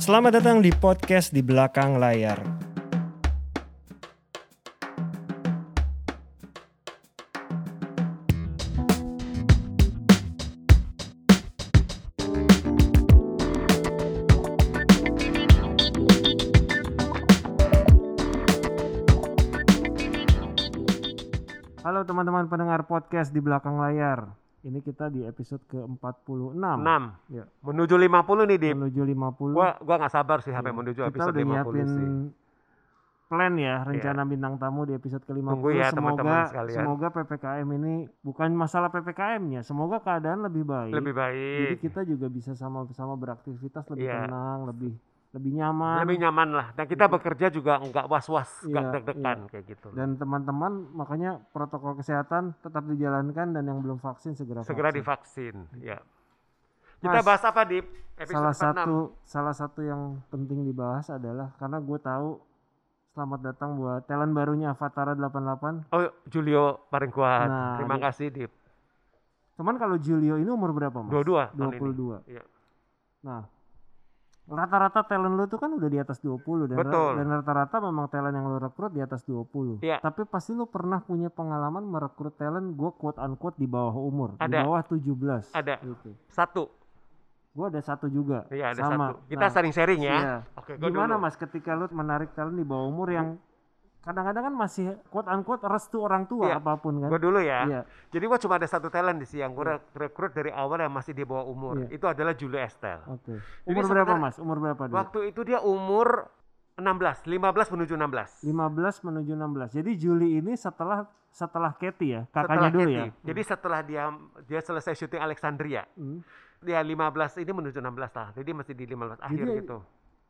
Selamat datang di podcast di belakang layar. Halo teman-teman pendengar podcast di belakang layar. Ini kita di episode ke-46. 6 Ya, menuju 50 nih Dip menuju 50. gua gua nggak sabar sih sampai Iya. menuju kita episode udah 50 nyiapin sih plan ya rencana bintang tamu di episode ke-50 Tunggu ya, semoga teman-teman sekalian. semoga PPKM ini bukan masalah PPKM-nya semoga keadaan lebih baik lebih jadi baik kita juga bisa sama-sama beraktivitas lebih Iya. tenang lebih lebih nyaman. Lebih nyaman lah. Dan kita bekerja juga nggak was-was nggak Iya, deg-degan kayak gitu. Dan teman-teman makanya protokol kesehatan tetap dijalankan dan yang belum vaksin segera segera vaksin. divaksin ya. Kita Mas, bahas apa Dip? Episode salah 46 satu salah satu yang penting dibahas adalah karena gue tahu selamat datang buat talent barunya Avatara 88 oh Julio paling kuat. Nah, terima di- kasih Dip. Cuman kalau Julio ini umur berapa mas? dua-dua tahun ini. 22. Iya. Nah, rata-rata talent lu tuh kan udah di atas 20 dan Betul. dan rata-rata memang talent yang lu rekrut di atas 20. Iya. Tapi pasti lu pernah punya pengalaman merekrut talent gue quote unquote di bawah umur, di Ada. bawah 17. Ada. Gitu. satu Gue ada satu juga. iya ada sama. satu kita Nah, saling sharing ya iya. oke gua Gimana dulu. mas ketika lu menarik talent di bawah umur yang kadang-kadang kan masih quote unquote restu orang tua Iya. apa pun kan? Gua dulu ya Iya. Jadi gua cuma ada satu talent di sini yang gua rekrut dari awal yang masih di bawah umur. Iya. Itu adalah Julio Estel. Oke. Jadi Umur berapa mas? Umur berapa dulu? Waktu itu dia umur 16, 15 menuju 16. 15 menuju 16. Jadi Juli ini setelah setelah Katy ya, kakaknya Setelah dulu Katy. ya. Jadi setelah dia dia selesai syuting Alexandria, Hmm. dia 15 ini menuju 16 lah. Jadi masih di 15 akhir Jadi, gitu.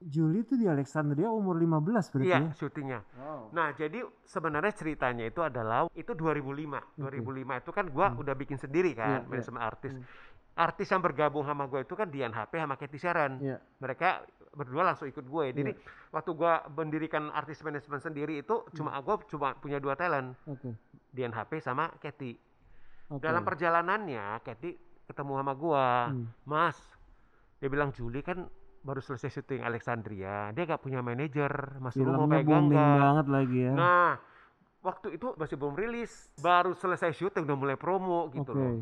Juli itu di Alexandria umur 15 berarti Iya, ya. syutingnya. Wow. Nah, jadi sebenarnya ceritanya itu adalah itu 2005. 2005 itu kan gua udah bikin sendiri kan, iya. manajemen artis. Hmm. Artis yang bergabung sama gue itu kan Dian HP sama Cathy Sharon. Iya. Mereka berdua langsung ikut gue. Jadi waktu gua mendirikan artis manajemen sendiri itu cuma Hmm. gue cuma punya dua talent, Oke. Dian HP sama Cathy. Oke. Dalam perjalanannya Cathy ketemu sama gua, Hmm. Mas. Dia bilang Juli kan baru selesai syuting Alexandria, dia gak punya manajer, Mas lu mau Filmnya pegang nggak? banget lagi ya. Nah, waktu itu masih belum rilis, baru selesai syuting udah mulai promo gitu Oke. loh.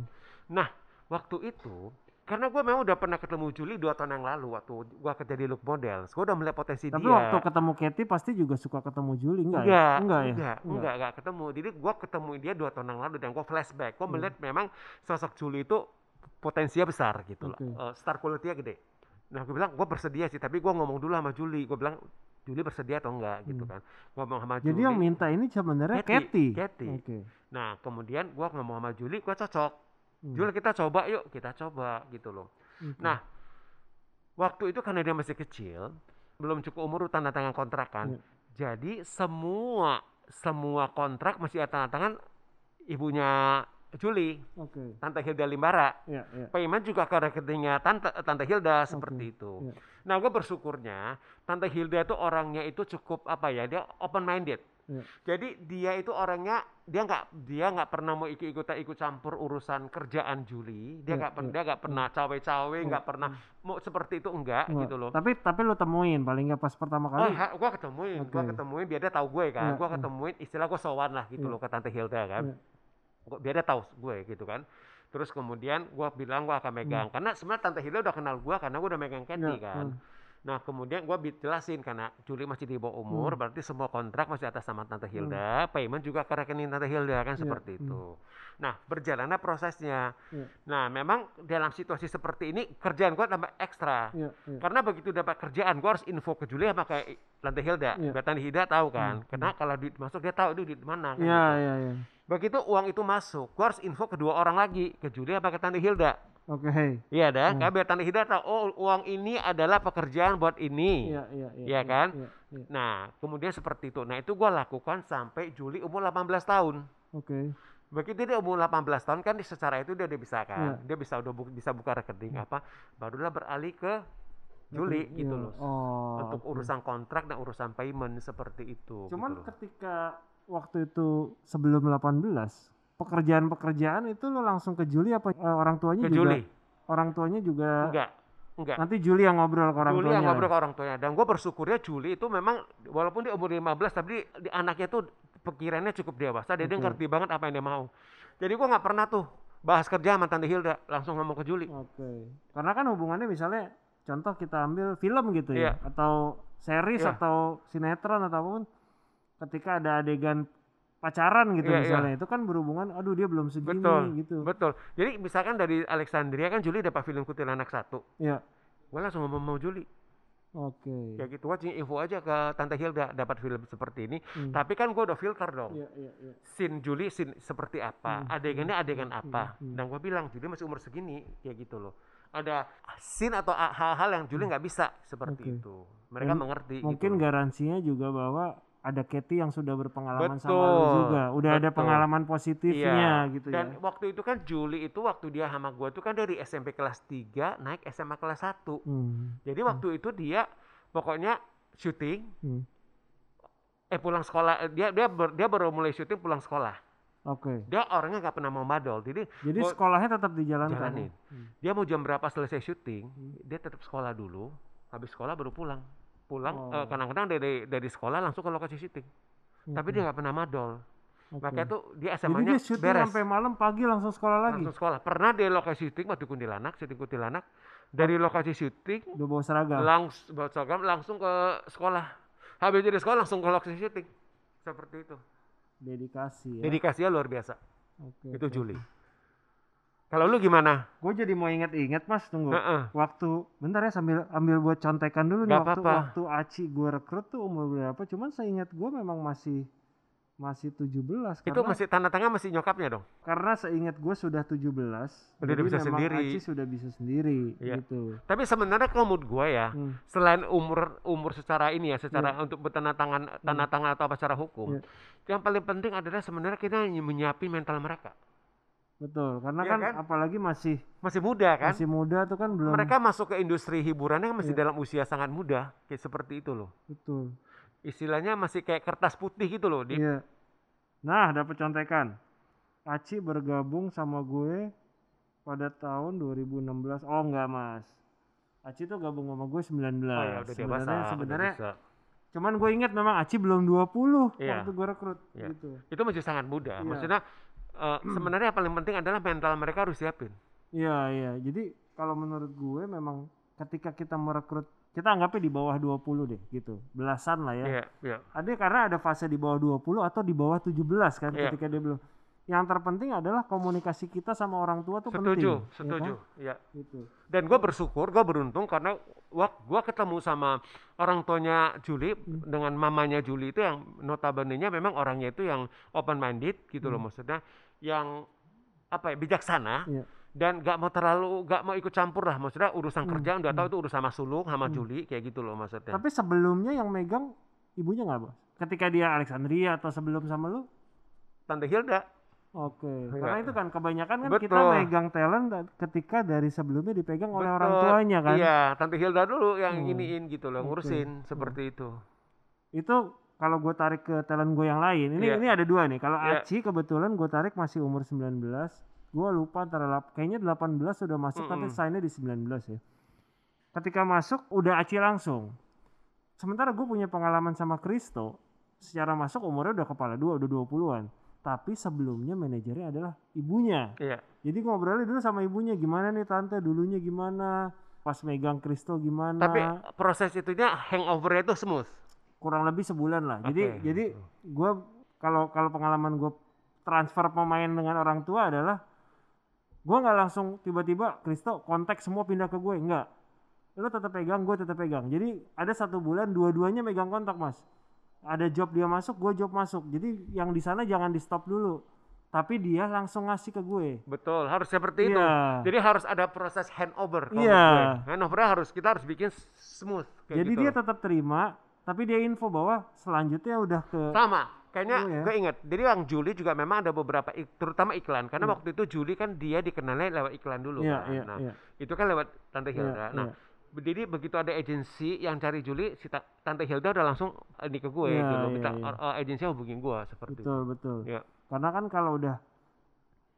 Nah, waktu itu karena gue memang udah pernah ketemu Juli dua tahun yang lalu waktu gue kerja di Look Models, gue udah melihat potensi Tapi dia. waktu ketemu Katy pasti juga suka ketemu Juli enggak, ya? enggak, Enggak ya? enggak, enggak, enggak ketemu. Jadi gue ketemu dia dua tahun yang lalu dan gue flashback, gue Hmm. melihat memang sosok Juli itu potensinya besar gitu Oke. loh, Eh, star quality-nya gede. Nah gue bilang gue bersedia sih, tapi gue ngomong dulu sama Juli, gue bilang Juli bersedia atau enggak gitu kan. Gua ngomong sama Hmm. Jadi Juli. yang minta ini sebenarnya. Katy, Katy. Oke. Nah kemudian gue ngomong sama Juli, gue cocok. Hmm. Juli kita coba yuk, kita coba gitu loh. Oke. Nah, waktu itu karena dia masih kecil, belum cukup umur tanda tangan kontrak kan. Iya. Jadi semua semua kontrak masih tanda tangan ibunya Juli, Oke. Tante Hilda Limbara. Iya, iya. Payment juga ke rekeningnya Tante Tante Hilda seperti itu. iya. Nah, gue bersyukurnya Tante Hilda itu orangnya itu cukup apa ya? Dia open minded. Iya. Jadi dia itu orangnya dia nggak dia nggak pernah mau ikut ikutan ikut campur urusan kerjaan Juli. Dia Iya, nggak pernah iya, dia nggak pernah cawe-cawe, Iya, nggak pernah mau seperti itu enggak gitu loh. Tapi tapi lu temuin paling nggak pas pertama Oh, kali. ha, gua ketemuin, gua Oke. ketemuin biar dia tahu gue kan. Iya, gua iya. ketemuin istilah gua sowan lah gitu Iya. loh ke Tante Hilda kan. Gua- biar dia tahu gue gitu kan. Terus kemudian gua bilang gua akan megang karena sebenarnya Tante Hilda udah kenal gua karena gua udah megang Candy Hmm. Iya, kan. hmm. Nah, kemudian bi- jelasin karena Juli masih di bawah umur, Hmm. berarti semua kontrak masih atas nama Tante Hilda, payment juga ke rekening Tante Hilda kan Iya, seperti hmm. itu. Nah, berjalannya prosesnya. Iya. Nah, memang dalam situasi seperti ini kerjaan gua tambah ekstra. Iya, iya. Karena begitu dapat kerjaan, gua harus info ke Julia sama kayak Tante Hilda. Iya. Biar Tante Hilda tahu kan. Hmm, Karena kalau duit masuk dia tahu itu di mana kan. Iya, gitu. iya, iya. Begitu uang itu masuk, gua harus info kedua orang lagi ke Julia sama ke Tante Hilda. Oke, hey. Iya dah, Hmm. kan biar Tante Hilda tahu oh uang ini adalah pekerjaan buat ini. Iya, iya, iya. Iya kan? Iya, iya. Nah, kemudian seperti itu. Nah, itu gua lakukan sampai Juli umur 18 tahun. Oke. Begitu dia umur 18 tahun kan secara itu dia udah bisa Iya. kan. Dia bisa udah bu- bisa buka rekening apa, barulah beralih ke Juli Oke, gitu iya. loh. Oh, Untuk oke. urusan kontrak dan urusan payment seperti itu. Cuman gitu ketika waktu itu sebelum 18, pekerjaan-pekerjaan itu lo langsung ke Juli apa eh, orang tuanya ke juga Juli orang tuanya juga enggak enggak. Nanti Juli yang ngobrol ke orang Juli tuanya. yang ngobrol ke orang tuanya dan gue bersyukurnya Juli itu memang walaupun dia umur 15 tapi di, anaknya tuh pikirannya cukup dewasa dia, dia ngerti banget apa yang dia mau jadi gue nggak pernah tuh bahas kerja sama tante Hilda langsung ngomong ke Juli Oke. Karena kan hubungannya misalnya contoh kita ambil film gitu ya Iya. atau series Iya. atau sinetron atau apa pun ketika ada adegan pacaran gitu Iya, iya. misalnya itu kan berhubungan aduh dia belum segini betul gitu. betul jadi misalkan dari Alexandria kan Juli dapat film Kuntilanak satu Iya. gue langsung ngomong mau Juli Oke. kayak gitu aja info aja ke tante Hilda dapat film seperti ini Hmm. tapi kan gue udah filter dong Iya, iya, iya. scene Juli scene seperti apa, Hmm, adegannya adegan hmm, apa, hmm. dan gue bilang Juli masih umur segini, kayak gitu loh. Ada scene atau hal-hal yang Juli nggak bisa seperti Oke. itu. Mereka Dan mengerti. Mungkin gitu. garansinya juga bahwa ada Katy yang sudah berpengalaman sama lu Betul, juga. Udah ada betul. pengalaman positifnya Iya. gitu Dan ya. waktu itu kan Juli itu waktu dia sama gue tuh kan dari SMP kelas 3 naik SMA kelas 1 Hmm. Jadi waktu itu dia pokoknya syuting, hmm. eh pulang sekolah, eh, dia dia ber- dia baru mulai syuting pulang sekolah. Oke. Dia orangnya nggak pernah mau madol, jadi Jadi gua sekolahnya tetap dijalankan. jalanin. Hmm. Dia mau jam berapa selesai syuting, Hmm. dia tetap sekolah dulu. Habis sekolah baru pulang. Pulang Oh. eh, kadang-kadang dari dari sekolah langsung ke lokasi syuting. Tapi dia nggak pernah madol. Oke. Makanya tuh dia Jadi SMA-nya dia beres. sampai malam pagi langsung sekolah lagi. Langsung sekolah. Pernah di lokasi syuting waktu Kuntilanak, syuting Kuntilanak. Dari lokasi syuting Udah bawa seragam. langsung bawa seragam langsung ke sekolah. Habis dari sekolah langsung ke lokasi syuting. Seperti itu. Dedikasi ya. Dedikasinya luar biasa. Oke, Itu oke. Juli. Kalau lu gimana? Gue jadi mau inget-inget mas tunggu. Heeh. Waktu bentar ya sambil ambil buat contekan dulu nih Nggak waktu apa-apa. waktu Aci gue rekrut tuh umur berapa? Cuman seingat gue memang masih masih 17 Itu karena masih tanda tangan masih nyokapnya dong. karena seingat gue sudah 17 Udah jadi bisa memang sendiri. Aci sudah bisa sendiri Iya. gitu. Tapi sebenarnya kalau menurut gue ya, Hmm, selain umur umur secara ini ya, secara untuk bertanda tangan tanda tangan atau apa secara hukum, Iya. yang paling penting adalah sebenarnya kita menyiapin mental mereka. Betul karena Iya kan, kan? apalagi masih Masih muda kan? masih muda tuh kan belum Mereka masuk ke industri hiburannya kan masih Iya. dalam usia sangat muda, kayak seperti itu loh. betul. Istilahnya masih kayak kertas putih gitu loh. Di, Iya. Nah, dapat contekan. Aci bergabung sama gue pada tahun 2016. Oh, enggak, Mas. Aci tuh gabung sama gue 19. Oh ya udah dewasa. sebenarnya udah sebenarnya bisa. cuman gue ingat memang Aci belum 20 Iya. waktu gue rekrut Iya. gitu. itu masih sangat muda. Iya. Maksudnya eh, sebenarnya yang paling penting adalah mental mereka harus siapin. Iya, iya. Jadi kalau menurut gue memang ketika kita merekrut kita anggapnya di bawah 20 deh gitu. Belasan lah ya. Iya, iya. Ada karena ada fase di bawah 20 atau di bawah 17 kan Iya. ketika dia belum. Yang terpenting adalah komunikasi kita sama orang tua tuh penting. Setuju, ya kan? setuju. Iya. Gitu. Dan gue bersyukur, gue beruntung karena waktu gue ketemu sama orang tuanya Juli Hmm. dengan mamanya Juli itu yang notabene-nya memang orangnya itu yang open minded gitu loh Hmm. maksudnya, yang apa ya bijaksana Iya. dan gak mau terlalu gak mau ikut campur lah maksudnya urusan Hmm, kerjaan udah tahu hmm. itu urusan sama sulung sama Hmm. Juli kayak gitu loh maksudnya. Tapi sebelumnya yang megang ibunya nggak bos? Ketika dia Alexandria atau sebelum sama lu? Tante Hilda, Oke. Iya. Karena itu kan kebanyakan kan kita Betul. megang talent ketika dari sebelumnya dipegang oleh orang Betul. tuanya kan. Iya, Tante Hilda dulu yang Hmm. iniin gitu loh, ngurusin seperti itu. Itu kalau gue tarik ke talent gue yang lain, ini Iya. ini ada dua nih. Kalau Iya. Aci kebetulan gue tarik masih umur 19. Gue lupa antara kayaknya 18 sudah masuk tapi Mm-mm. signnya di 19 ya. Ketika masuk udah Aci langsung. Sementara gue punya pengalaman sama Kristo, secara masuk umurnya udah kepala dua, udah 20-an. Tapi sebelumnya manajernya adalah ibunya. Iya. Jadi ngobrolnya dulu sama ibunya, gimana nih tante, dulunya gimana, pas megang Kristo gimana. Tapi proses itunya hangover itu smooth. Kurang lebih sebulan lah. Jadi Oke. jadi gue kalau kalau pengalaman gue transfer pemain dengan orang tua adalah gue nggak langsung tiba-tiba Kristo kontak semua pindah ke gue nggak. Lo tetap pegang, gue tetap pegang. Jadi ada satu bulan dua-duanya megang kontak mas. Ada job dia masuk, gue job masuk. Jadi yang di sana jangan di stop dulu. Tapi dia langsung ngasih ke gue. Betul, harus seperti itu. Iya. Jadi harus ada proses handover. Iya. gue. Handover harus kita harus bikin smooth. kayak Jadi gitu. dia tetap terima, tapi dia info bahwa selanjutnya udah ke sama. Kayaknya Oh, ya. gue inget. Jadi yang Juli juga memang ada beberapa, ik- terutama iklan. Karena Iya. waktu itu Juli kan dia dikenalnya lewat iklan dulu. Iya, kan. iya, nah, iya. itu kan lewat Tante Iya, Hilda. nah, iya. jadi begitu ada agensi yang cari Juli, si Ta- Tante Hilda udah langsung ini ke gue Iya, gitu. Minta or- uh, agensinya hubungin gue seperti Betul, betul. Iya. Karena kan kalau udah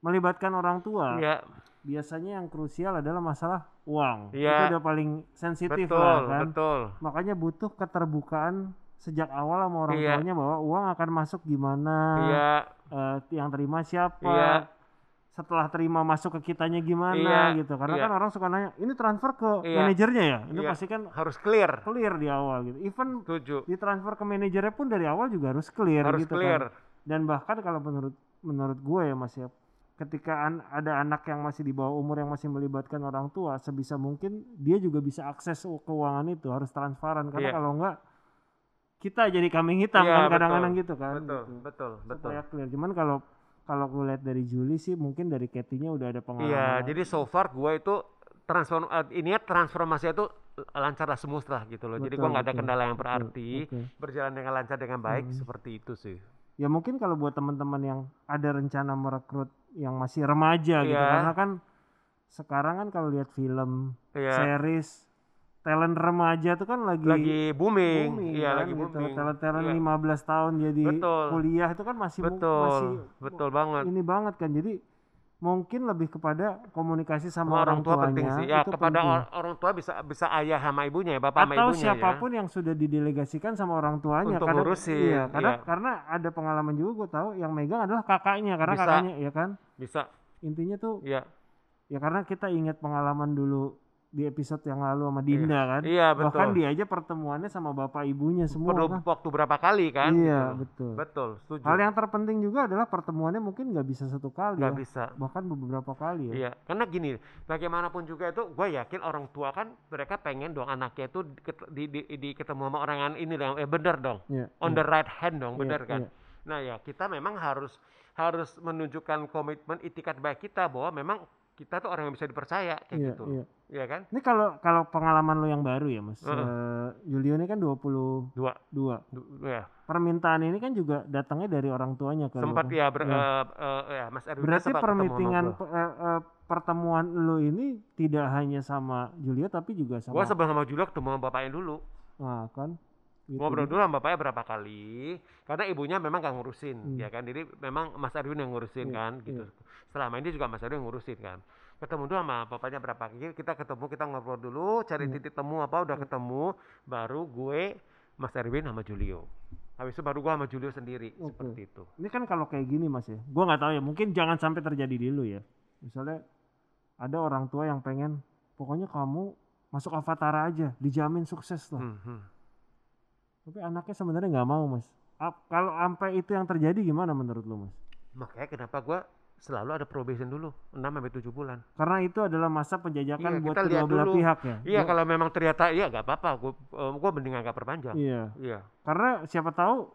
melibatkan orang tua, itu. Iya, biasanya yang krusial adalah masalah uang. Iya. Itu udah paling sensitif betul lah kan. betul Makanya butuh keterbukaan sejak awal sama orang Iya. tuanya bahwa uang akan masuk gimana, iya eh, yang terima siapa, Iya. setelah terima masuk ke kitanya gimana Iya, gitu. Karena iya. kan orang suka nanya, ini transfer ke Iya. manajernya ya? Itu Iya. pasti kan harus clear clear di awal gitu. Even setuju ditransfer ke manajernya pun dari awal juga harus clear harus gitu clear kan. Dan bahkan kalau menurut menurut gue ya Mas ya, ketika an- ada anak yang masih di bawah umur yang masih melibatkan orang tua, sebisa mungkin dia juga bisa akses keuangan itu harus transparan karena Iya. kalau enggak kita jadi kambing hitam Iya, kan betul. kadang-kadang gitu kan. betul gitu. betul betul Supaya clear. Cuman kalau kalau gue lihat dari Juli sih mungkin dari Katie-nya udah ada pengalaman. Iya, jadi so far gue itu transform eh, ini ya transformasi itu lancar lah semua lah gitu loh. jadi Betul, gue nggak ada betul, kendala yang betul, berarti, oke. berjalan dengan lancar dengan baik Hmm. seperti itu sih. ya mungkin kalau buat teman-teman yang ada rencana merekrut yang masih remaja gitu Iya. karena kan sekarang kan kalau lihat film Iya. series talent remaja tuh kan lagi Lagi booming, booming iya kan, lagi gitu. booming. talent-talent Iya. 15 tahun jadi Betul. kuliah itu kan masih betul, masih betul banget. ini banget kan jadi mungkin lebih kepada komunikasi sama, Sama orang tua penting tuanya sih. Ya itu kepada penting. or- orang tua bisa bisa ayah sama ibunya ya, bapak sama atau ibunya siapa pun yang sudah didelegasikan sama orang tuanya Untuk kadang ngurusin, iya, karena iya. karena ada pengalaman juga gue tahu yang megang adalah kakaknya karena Bisa. kakaknya ya kan ya. Bisa, intinya tuh iya. ya karena kita ingat pengalaman dulu di episode yang lalu sama Dinda kan Iya, betul. bahkan dia aja pertemuannya sama bapak ibunya semua Perlu kan waktu berapa kali kan? iya gitu betul Betul, setuju. hal yang terpenting juga adalah pertemuannya mungkin nggak bisa satu kali nggak ya bisa. bahkan beberapa kali ya Iya, karena gini, bagaimanapun juga itu, gue yakin orang tua kan mereka pengen dong anaknya itu ket- di, di, di ketemu sama orang yang ini dong, eh bener dong, Iya, on iya. the right hand dong, Iya, bener kan? iya. Nah ya kita memang harus harus menunjukkan komitmen itikat baik kita bahwa memang kita tuh orang yang bisa dipercaya kayak Iya, gitu, iya. Iya kan? Ini kalau kalau pengalaman lo yang baru ya Mas. Heeh. Eh, Julio ini kan 22. Dua, du- ya Permintaan ini kan juga datangnya dari orang tuanya lo sempat kan? ya, ber, Iya. eh, eh, ya Mas Erwin Berarti ketemu sama permitingan eh, eh, pertemuan lo ini tidak hanya sama Julio tapi juga sama Gua sebelum sama Julio ketemu sama bapaknya dulu. Nah, kan. Gitu. ngobrol dulu sama bapaknya berapa kali karena ibunya memang gak ngurusin Hmm. ya kan jadi memang Mas Erwin yang ngurusin Iya, kan gitu selama ini juga Mas Erwin yang ngurusin kan ketemu dulu sama bapaknya berapa kali kita ketemu kita ngobrol dulu cari Iya. titik temu apa udah ketemu baru gue Mas Erwin sama Julio habis itu baru gue sama Julio sendiri Oke. seperti itu Ini kan kalau kayak gini Mas ya. Gua nggak tahu ya, mungkin jangan sampai terjadi di lu ya. Misalnya ada orang tua yang pengen pokoknya kamu masuk Avatar aja, dijamin sukses lah. Hmm, hmm. Tapi anaknya sebenarnya nggak mau mas. Ap- kalau sampai itu yang terjadi gimana menurut lo mas? makanya kenapa gue selalu ada probation dulu 6 sampai 7 bulan Karena itu adalah masa penjajakan Iya, buat kita kedua belah pihak ya. iya Gua- kalau memang ternyata iya gak apa-apa gue gue mending agak perpanjang Iya. iya Karena siapa tahu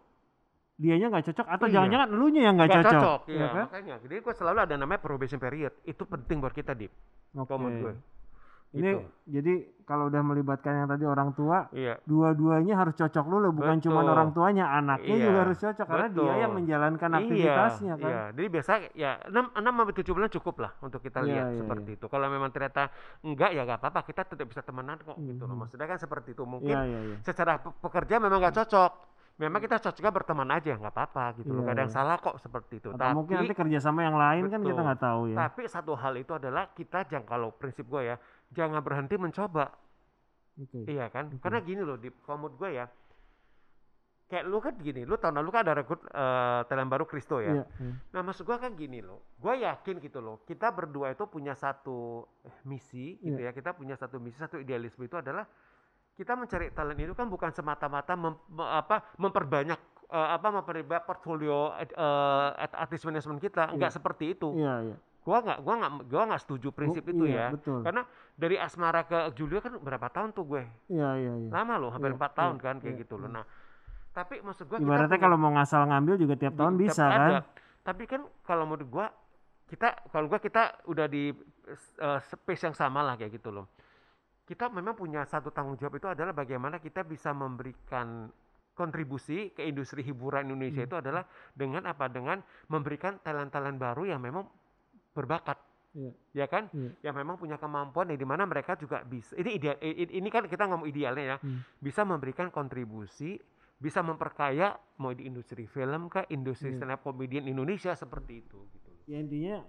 dianya nggak cocok atau Iya. jangan-jangan elunya yang nggak cocok. cocok, Iya iya, kan? makanya. Jadi gue selalu ada namanya probation period. Itu penting buat kita, Dip. Menurut gue. Ini Gitu. jadi kalau udah melibatkan yang tadi orang tua, Iya. dua-duanya harus cocok dulu, bukan cuma Betul. orang tuanya, anaknya Iya, juga harus cocok karena dia betul. yang menjalankan aktivitasnya iya, kan. Iya, jadi biasa ya 6, 6 sampai 7 bulan cukup lah untuk kita Iya, lihat iya, seperti iya. itu. Kalau memang ternyata enggak ya nggak apa-apa, kita tetap bisa temenan kok gitu loh. Mhm. Maksudnya kan seperti itu. Mungkin Iya, iya, iya. secara pe- pekerja memang nggak cocok. Memang kita cocoknya berteman aja, nggak apa-apa gitu loh. Iya, Gak ada yang iya. salah kok seperti itu. Atau mungkin nanti Tapi kerjasama yang lain kan kita Betul. nggak tahu ya. tapi satu hal itu adalah kita jangan kalau prinsip gue ya, jangan berhenti mencoba. Oke. Iya kan? Oke. Karena gini loh, di komod gue ya, kayak lu kan gini, lu tahun lalu kan ada rekrut eh, talent baru Kristo ya. Iya, iya. Nah maksud gue kan gini loh, gue yakin gitu loh, kita berdua itu punya satu eh, misi gitu Iya. ya, kita punya satu misi, satu idealisme itu adalah kita mencari talent itu kan bukan semata-mata mem- me- apa memperbanyak eh, apa memperbanyak portfolio eh, artist management kita, Iya. enggak seperti itu. Iya, iya. Gua nggak, gua nggak, gua nggak setuju prinsip Bu- itu iya, ya. Betul. Karena dari Asmara ke Julio kan berapa tahun tuh gue? Iya, iya, iya. lama loh hampir Iya, empat iya, tahun kan kayak iya, gitu loh nah tapi maksud gua kita Ibaratnya kalau mau ngasal ngambil juga tiap tahun tetap bisa ada. kan? tapi kan kalau menurut gua kita kalau gua kita udah di eh, space yang sama lah kayak gitu loh kita memang punya satu tanggung jawab itu adalah bagaimana kita bisa memberikan kontribusi ke industri hiburan Indonesia Hmm. itu adalah dengan apa dengan memberikan talent-talent baru yang memang berbakat Iya. ya kan Iya. yang memang punya kemampuan yang di mana mereka juga bisa ini ideal ini kan kita ngomong idealnya ya Hmm. bisa memberikan kontribusi bisa memperkaya mau di industri film ke industri Iya. stand up comedian Indonesia seperti itu gitu Ya intinya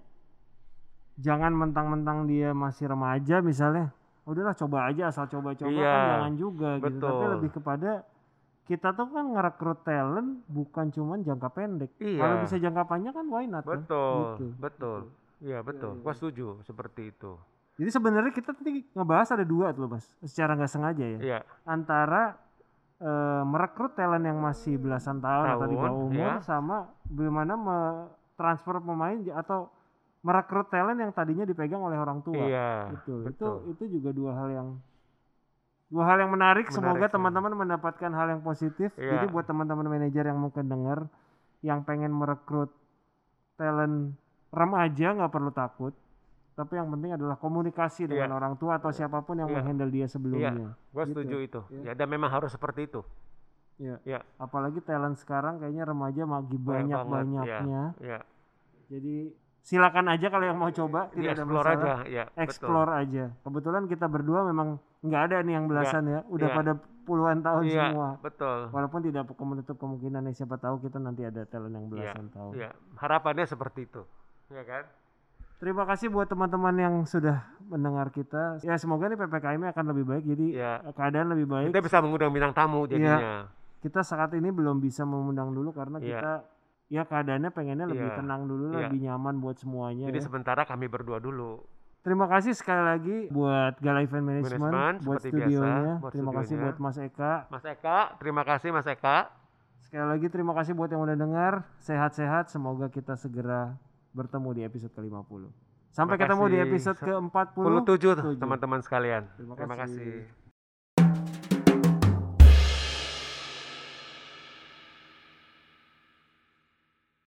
jangan mentang-mentang dia masih remaja misalnya udahlah coba aja asal coba-coba Iya, kan jangan juga gitu tapi betul. lebih kepada kita tuh kan ngerekrut talent bukan cuman jangka pendek Iya. kalau bisa jangka panjang kan why not kan? Betul, Gitu. betul. Iya, betul. iya, Gua iya. setuju seperti itu. jadi sebenarnya kita tadi ngebahas ada dua tuh mas secara nggak sengaja ya Iya, antara eh, merekrut talent yang masih belasan tahun, atau di Tahun, bawah umur ya. sama bagaimana transfer pemain atau merekrut talent yang tadinya dipegang oleh orang tua. iya. Betul. betul. Itu itu juga dua hal yang dua hal yang menarik. Semoga Menarik, ya. teman-teman mendapatkan hal yang positif. Iya. Jadi buat teman-teman manajer yang mungkin dengar yang pengen merekrut talent remaja nggak perlu takut. Tapi yang penting adalah komunikasi dengan Iya. orang tua atau siapa pun yang Iya. menghandle dia sebelumnya. Gua Gitu. setuju itu. Iya. Ya, dan memang harus seperti itu. Iya. Iya. Apalagi talent sekarang kayaknya remaja magi Banyak banyak banget, banyaknya. Iya. Jadi silakan aja kalau yang mau coba tidak ada explore masalah. aja, ya. Explore aja. Kebetulan kita berdua memang nggak ada nih yang belasan ya, udah iya. pada puluhan tahun Betul. Iya, semua. betul. Walaupun tidak menutup kemungkinan ya siapa tahu kita nanti ada talent yang belasan tahun. Iya, harapannya seperti itu. Ya kan? Terima kasih buat teman-teman yang sudah mendengar kita. Ya semoga nih PPKM akan lebih baik. Jadi Iya. keadaan lebih baik. Kita bisa mengundang bintang tamu jadinya. kita saat ini belum bisa mengundang dulu karena Iya. kita ya keadaannya pengennya lebih Iya. tenang dulu, Iya. lebih nyaman buat semuanya. Jadi ya. sementara kami berdua dulu. Terima kasih sekali lagi buat Gala Event Management, Management, buat studionya. biasa, buat terima kasih studionya. buat Mas Eka. Mas Eka, terima kasih Mas Eka. Sekali lagi terima kasih buat yang udah dengar. Sehat-sehat. Semoga kita segera bertemu di episode ke-50. Sampai Terima ketemu di kasih. episode Se- ke-40. 47 Tujuh. teman-teman sekalian. Terima Terima kasih. kasih.